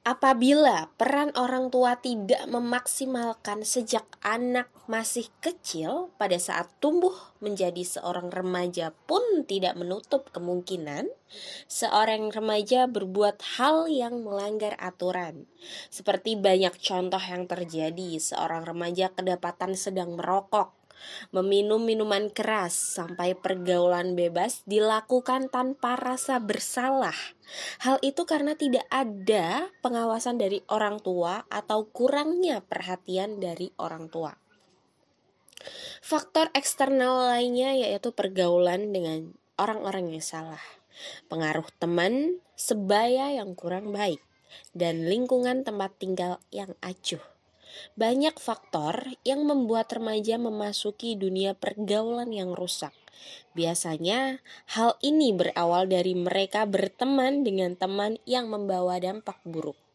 Apabila peran orang tua tidak memaksimalkan sejak anak masih kecil, pada saat tumbuh menjadi seorang remaja pun tidak menutup kemungkinan seorang remaja berbuat hal yang melanggar aturan. Seperti banyak contoh yang terjadi, seorang remaja kedapatan sedang merokok Meminum minuman keras sampai pergaulan bebas dilakukan tanpa rasa bersalah. Hal itu karena tidak ada pengawasan dari orang tua atau kurangnya perhatian dari orang tua. Faktor eksternal lainnya yaitu pergaulan dengan orang-orang yang salah, pengaruh teman, sebaya yang kurang baik, dan lingkungan tempat tinggal yang acuh. Banyak faktor yang membuat remaja memasuki dunia pergaulan yang rusak. Biasanya, hal ini berawal dari mereka berteman dengan teman yang membawa dampak buruk.